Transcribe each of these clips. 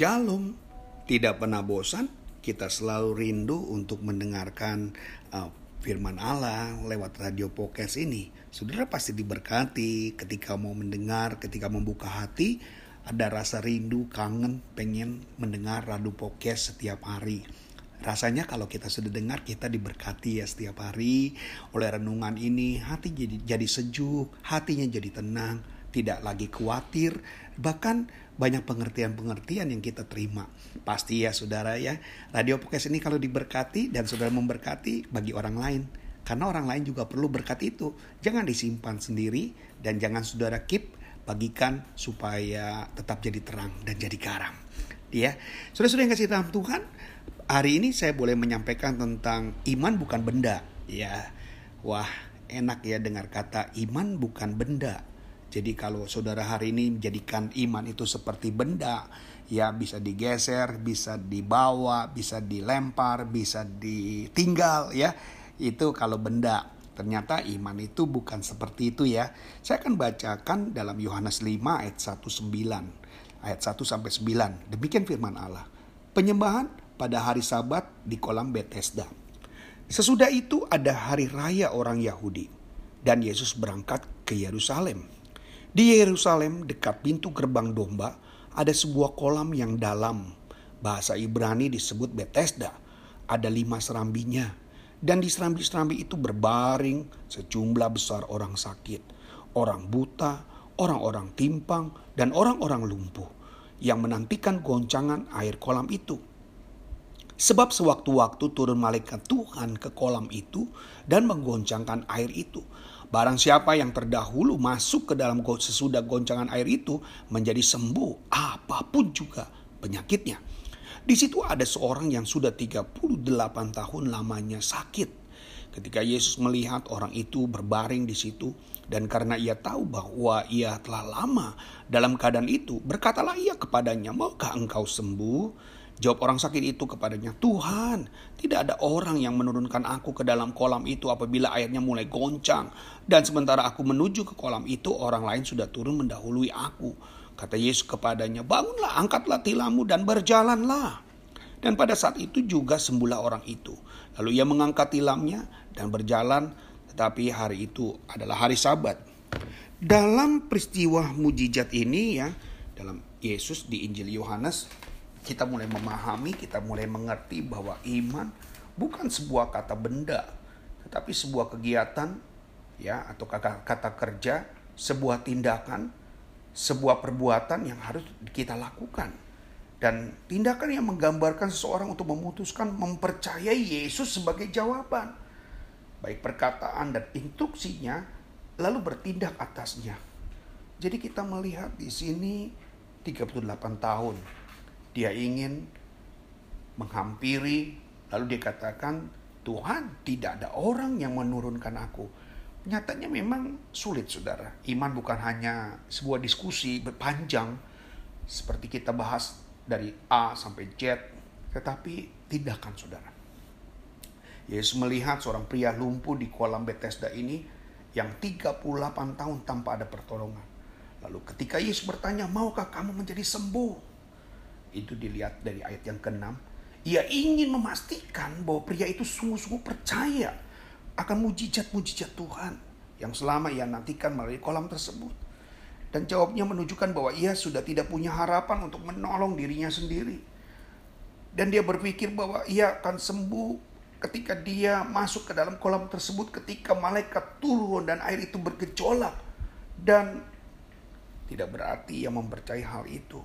Shalom, tidak pernah bosan, kita selalu rindu untuk mendengarkan uh, firman Allah lewat radio podcast ini. Saudara pasti diberkati ketika mau mendengar, ketika membuka hati, ada rasa rindu, kangen, pengen mendengar radio podcast setiap hari. Rasanya kalau kita sudah dengar kita diberkati ya setiap hari oleh renungan ini hati jadi jadi sejuk, hatinya jadi tenang, tidak lagi khawatir, bahkan banyak pengertian-pengertian yang kita terima. Pasti ya saudara ya, radio podcast ini kalau diberkati dan saudara memberkati bagi orang lain. Karena orang lain juga perlu berkat itu. Jangan disimpan sendiri dan jangan saudara keep bagikan supaya tetap jadi terang dan jadi garam. Ya, saudara-saudara yang kasih dalam Tuhan, hari ini saya boleh menyampaikan tentang iman bukan benda. Ya, wah enak ya dengar kata iman bukan benda. Jadi kalau saudara hari ini menjadikan iman itu seperti benda, ya bisa digeser, bisa dibawa, bisa dilempar, bisa ditinggal ya. Itu kalau benda. Ternyata iman itu bukan seperti itu ya. Saya akan bacakan dalam Yohanes 5 ayat 1 9. Ayat 1 sampai 9. Demikian firman Allah. Penyembahan pada hari Sabat di kolam Bethesda. Sesudah itu ada hari raya orang Yahudi dan Yesus berangkat ke Yerusalem. Di Yerusalem, dekat pintu gerbang domba, ada sebuah kolam yang dalam. Bahasa Ibrani disebut Bethesda. Ada lima serambinya. Dan di serambi-serambi itu berbaring sejumlah besar orang sakit. Orang buta, orang-orang timpang, dan orang-orang lumpuh. Yang menantikan goncangan air kolam itu. Sebab sewaktu-waktu turun malaikat Tuhan ke kolam itu dan menggoncangkan air itu Barang siapa yang terdahulu masuk ke dalam sesudah goncangan air itu menjadi sembuh apa pun juga penyakitnya. Di situ ada seorang yang sudah 38 tahun lamanya sakit. Ketika Yesus melihat orang itu berbaring di situ dan karena ia tahu bahwa ia telah lama dalam keadaan itu, berkatalah ia kepadanya, "Maukah engkau sembuh?" Jawab orang sakit itu kepadanya, Tuhan, tidak ada orang yang menurunkan aku ke dalam kolam itu apabila airnya mulai goncang. Dan sementara aku menuju ke kolam itu, orang lain sudah turun mendahului aku. Kata Yesus kepadanya, bangunlah, angkatlah tilammu dan berjalanlah. Dan pada saat itu juga sembuhlah orang itu. Lalu ia mengangkat tilamnya dan berjalan, tetapi hari itu adalah hari sabat. Dalam peristiwa mujizat ini ya, dalam Yesus di Injil Yohanes kita mulai memahami, kita mulai mengerti bahwa iman bukan sebuah kata benda, tetapi sebuah kegiatan ya atau kata, kerja, sebuah tindakan, sebuah perbuatan yang harus kita lakukan. Dan tindakan yang menggambarkan seseorang untuk memutuskan mempercayai Yesus sebagai jawaban. Baik perkataan dan instruksinya, lalu bertindak atasnya. Jadi kita melihat di sini 38 tahun dia ingin menghampiri, lalu dia katakan, Tuhan tidak ada orang yang menurunkan aku. Nyatanya memang sulit saudara. Iman bukan hanya sebuah diskusi berpanjang seperti kita bahas dari A sampai Z, tetapi tindakan saudara. Yesus melihat seorang pria lumpuh di kolam Bethesda ini yang 38 tahun tanpa ada pertolongan. Lalu ketika Yesus bertanya, maukah kamu menjadi sembuh? Itu dilihat dari ayat yang ke-6. Ia ingin memastikan bahwa pria itu sungguh-sungguh percaya akan mujizat-mujizat Tuhan yang selama ia nantikan melalui kolam tersebut. Dan jawabnya menunjukkan bahwa ia sudah tidak punya harapan untuk menolong dirinya sendiri. Dan dia berpikir bahwa ia akan sembuh ketika dia masuk ke dalam kolam tersebut ketika malaikat turun dan air itu bergejolak. Dan tidak berarti ia mempercayai hal itu.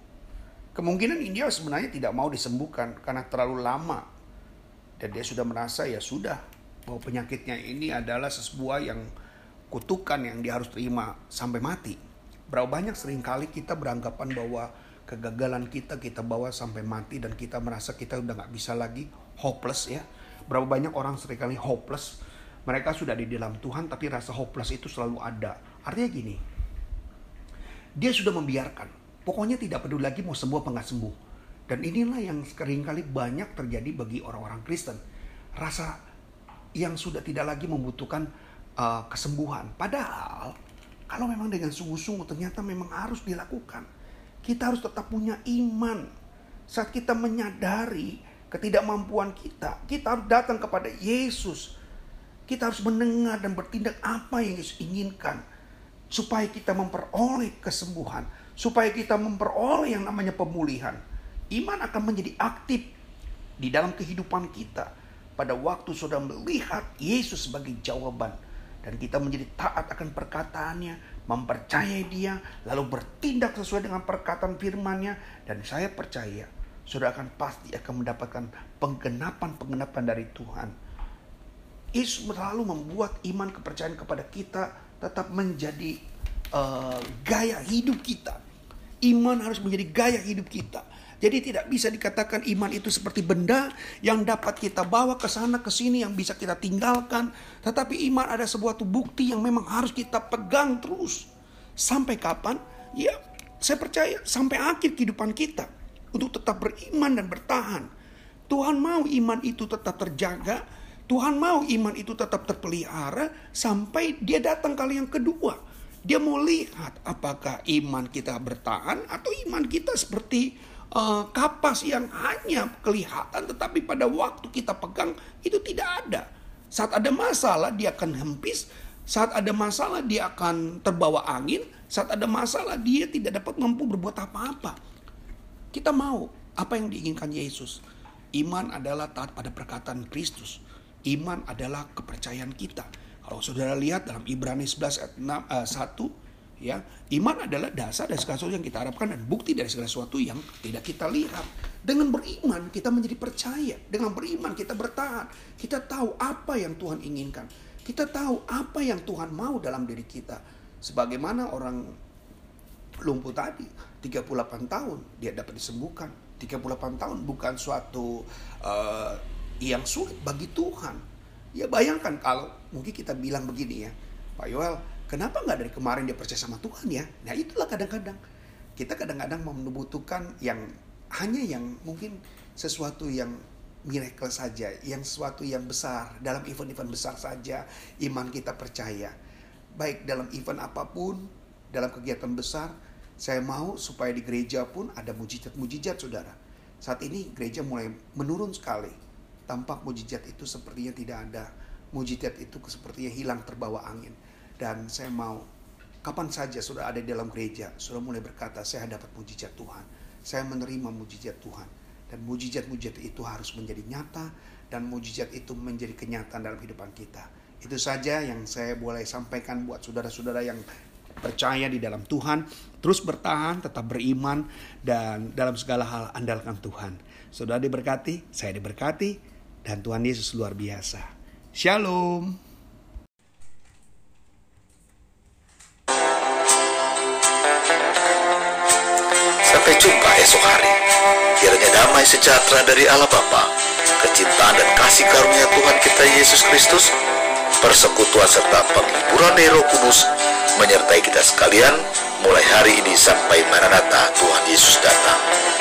Kemungkinan India sebenarnya tidak mau disembuhkan karena terlalu lama. Dan dia sudah merasa ya sudah bahwa penyakitnya ini adalah sebuah yang kutukan yang dia harus terima sampai mati. Berapa banyak sering kali kita beranggapan bahwa kegagalan kita kita bawa sampai mati dan kita merasa kita udah nggak bisa lagi hopeless ya. Berapa banyak orang sering kali hopeless. Mereka sudah di dalam Tuhan tapi rasa hopeless itu selalu ada. Artinya gini, dia sudah membiarkan Pokoknya tidak peduli lagi mau sembuh apa nggak sembuh. Dan inilah yang sering kali banyak terjadi bagi orang-orang Kristen. Rasa yang sudah tidak lagi membutuhkan uh, kesembuhan. Padahal kalau memang dengan sungguh-sungguh ternyata memang harus dilakukan. Kita harus tetap punya iman. saat kita menyadari ketidakmampuan kita, kita harus datang kepada Yesus. Kita harus mendengar dan bertindak apa yang Yesus inginkan supaya kita memperoleh kesembuhan, supaya kita memperoleh yang namanya pemulihan. Iman akan menjadi aktif di dalam kehidupan kita pada waktu sudah melihat Yesus sebagai jawaban dan kita menjadi taat akan perkataannya, mempercayai dia, lalu bertindak sesuai dengan perkataan firman-Nya dan saya percaya sudah akan pasti akan mendapatkan penggenapan-penggenapan dari Tuhan. Yesus selalu membuat iman kepercayaan kepada kita tetap menjadi uh, gaya hidup kita. Iman harus menjadi gaya hidup kita. Jadi tidak bisa dikatakan iman itu seperti benda yang dapat kita bawa ke sana ke sini yang bisa kita tinggalkan, tetapi iman ada sebuah bukti yang memang harus kita pegang terus. Sampai kapan? Ya, saya percaya sampai akhir kehidupan kita untuk tetap beriman dan bertahan. Tuhan mau iman itu tetap terjaga, Tuhan mau iman itu tetap terpelihara sampai dia datang kali yang kedua. Dia mau lihat apakah iman kita bertahan atau iman kita seperti uh, kapas yang hanya kelihatan tetapi pada waktu kita pegang itu tidak ada. Saat ada masalah dia akan hempis, saat ada masalah dia akan terbawa angin, saat ada masalah dia tidak dapat mampu berbuat apa-apa. Kita mau apa yang diinginkan Yesus. Iman adalah taat pada perkataan Kristus. Iman adalah kepercayaan kita. Kalau saudara lihat dalam Ibrani 11 ayat 6, 1, ya, iman adalah dasar dari segala sesuatu yang kita harapkan dan bukti dari segala sesuatu yang tidak kita lihat. Dengan beriman kita menjadi percaya. Dengan beriman kita bertahan. Kita tahu apa yang Tuhan inginkan. Kita tahu apa yang Tuhan mau dalam diri kita. Sebagaimana orang lumpuh tadi 38 tahun dia dapat disembuhkan 38 tahun bukan suatu uh, yang sulit bagi Tuhan ya bayangkan kalau mungkin kita bilang begini ya Pak Yoel kenapa nggak dari kemarin dia percaya sama Tuhan ya nah itulah kadang-kadang kita kadang-kadang membutuhkan yang hanya yang mungkin sesuatu yang miracle saja, yang sesuatu yang besar dalam event-event besar saja iman kita percaya. Baik dalam event apa pun, dalam kegiatan besar, saya mau supaya di gereja pun ada mujizat-mujizat saudara. Saat ini gereja mulai menurun sekali. Tampak mujizat itu sepertinya tidak ada. Mujizat itu sepertinya hilang terbawa angin. Dan saya mau kapan saja sudah ada di dalam gereja, sudah mulai berkata saya dapat mujizat Tuhan. Saya menerima mujizat Tuhan. Dan mujizat-mujizat itu harus menjadi nyata dan mujizat itu menjadi kenyataan dalam kehidupan kita. Itu saja yang saya boleh sampaikan buat saudara-saudara yang percaya di dalam Tuhan, terus bertahan, tetap beriman, dan dalam segala hal andalkan Tuhan. Saudara diberkati, saya diberkati, dan Tuhan Yesus luar biasa. Shalom. Sampai jumpa esok hari. Kiranya damai sejahtera dari Allah Bapa, kecintaan dan kasih karunia Tuhan kita Yesus Kristus, persekutuan serta penghiburan dari Roh Kudus menyertai kita sekalian mulai hari ini sampai Maranatha Tuhan Yesus datang.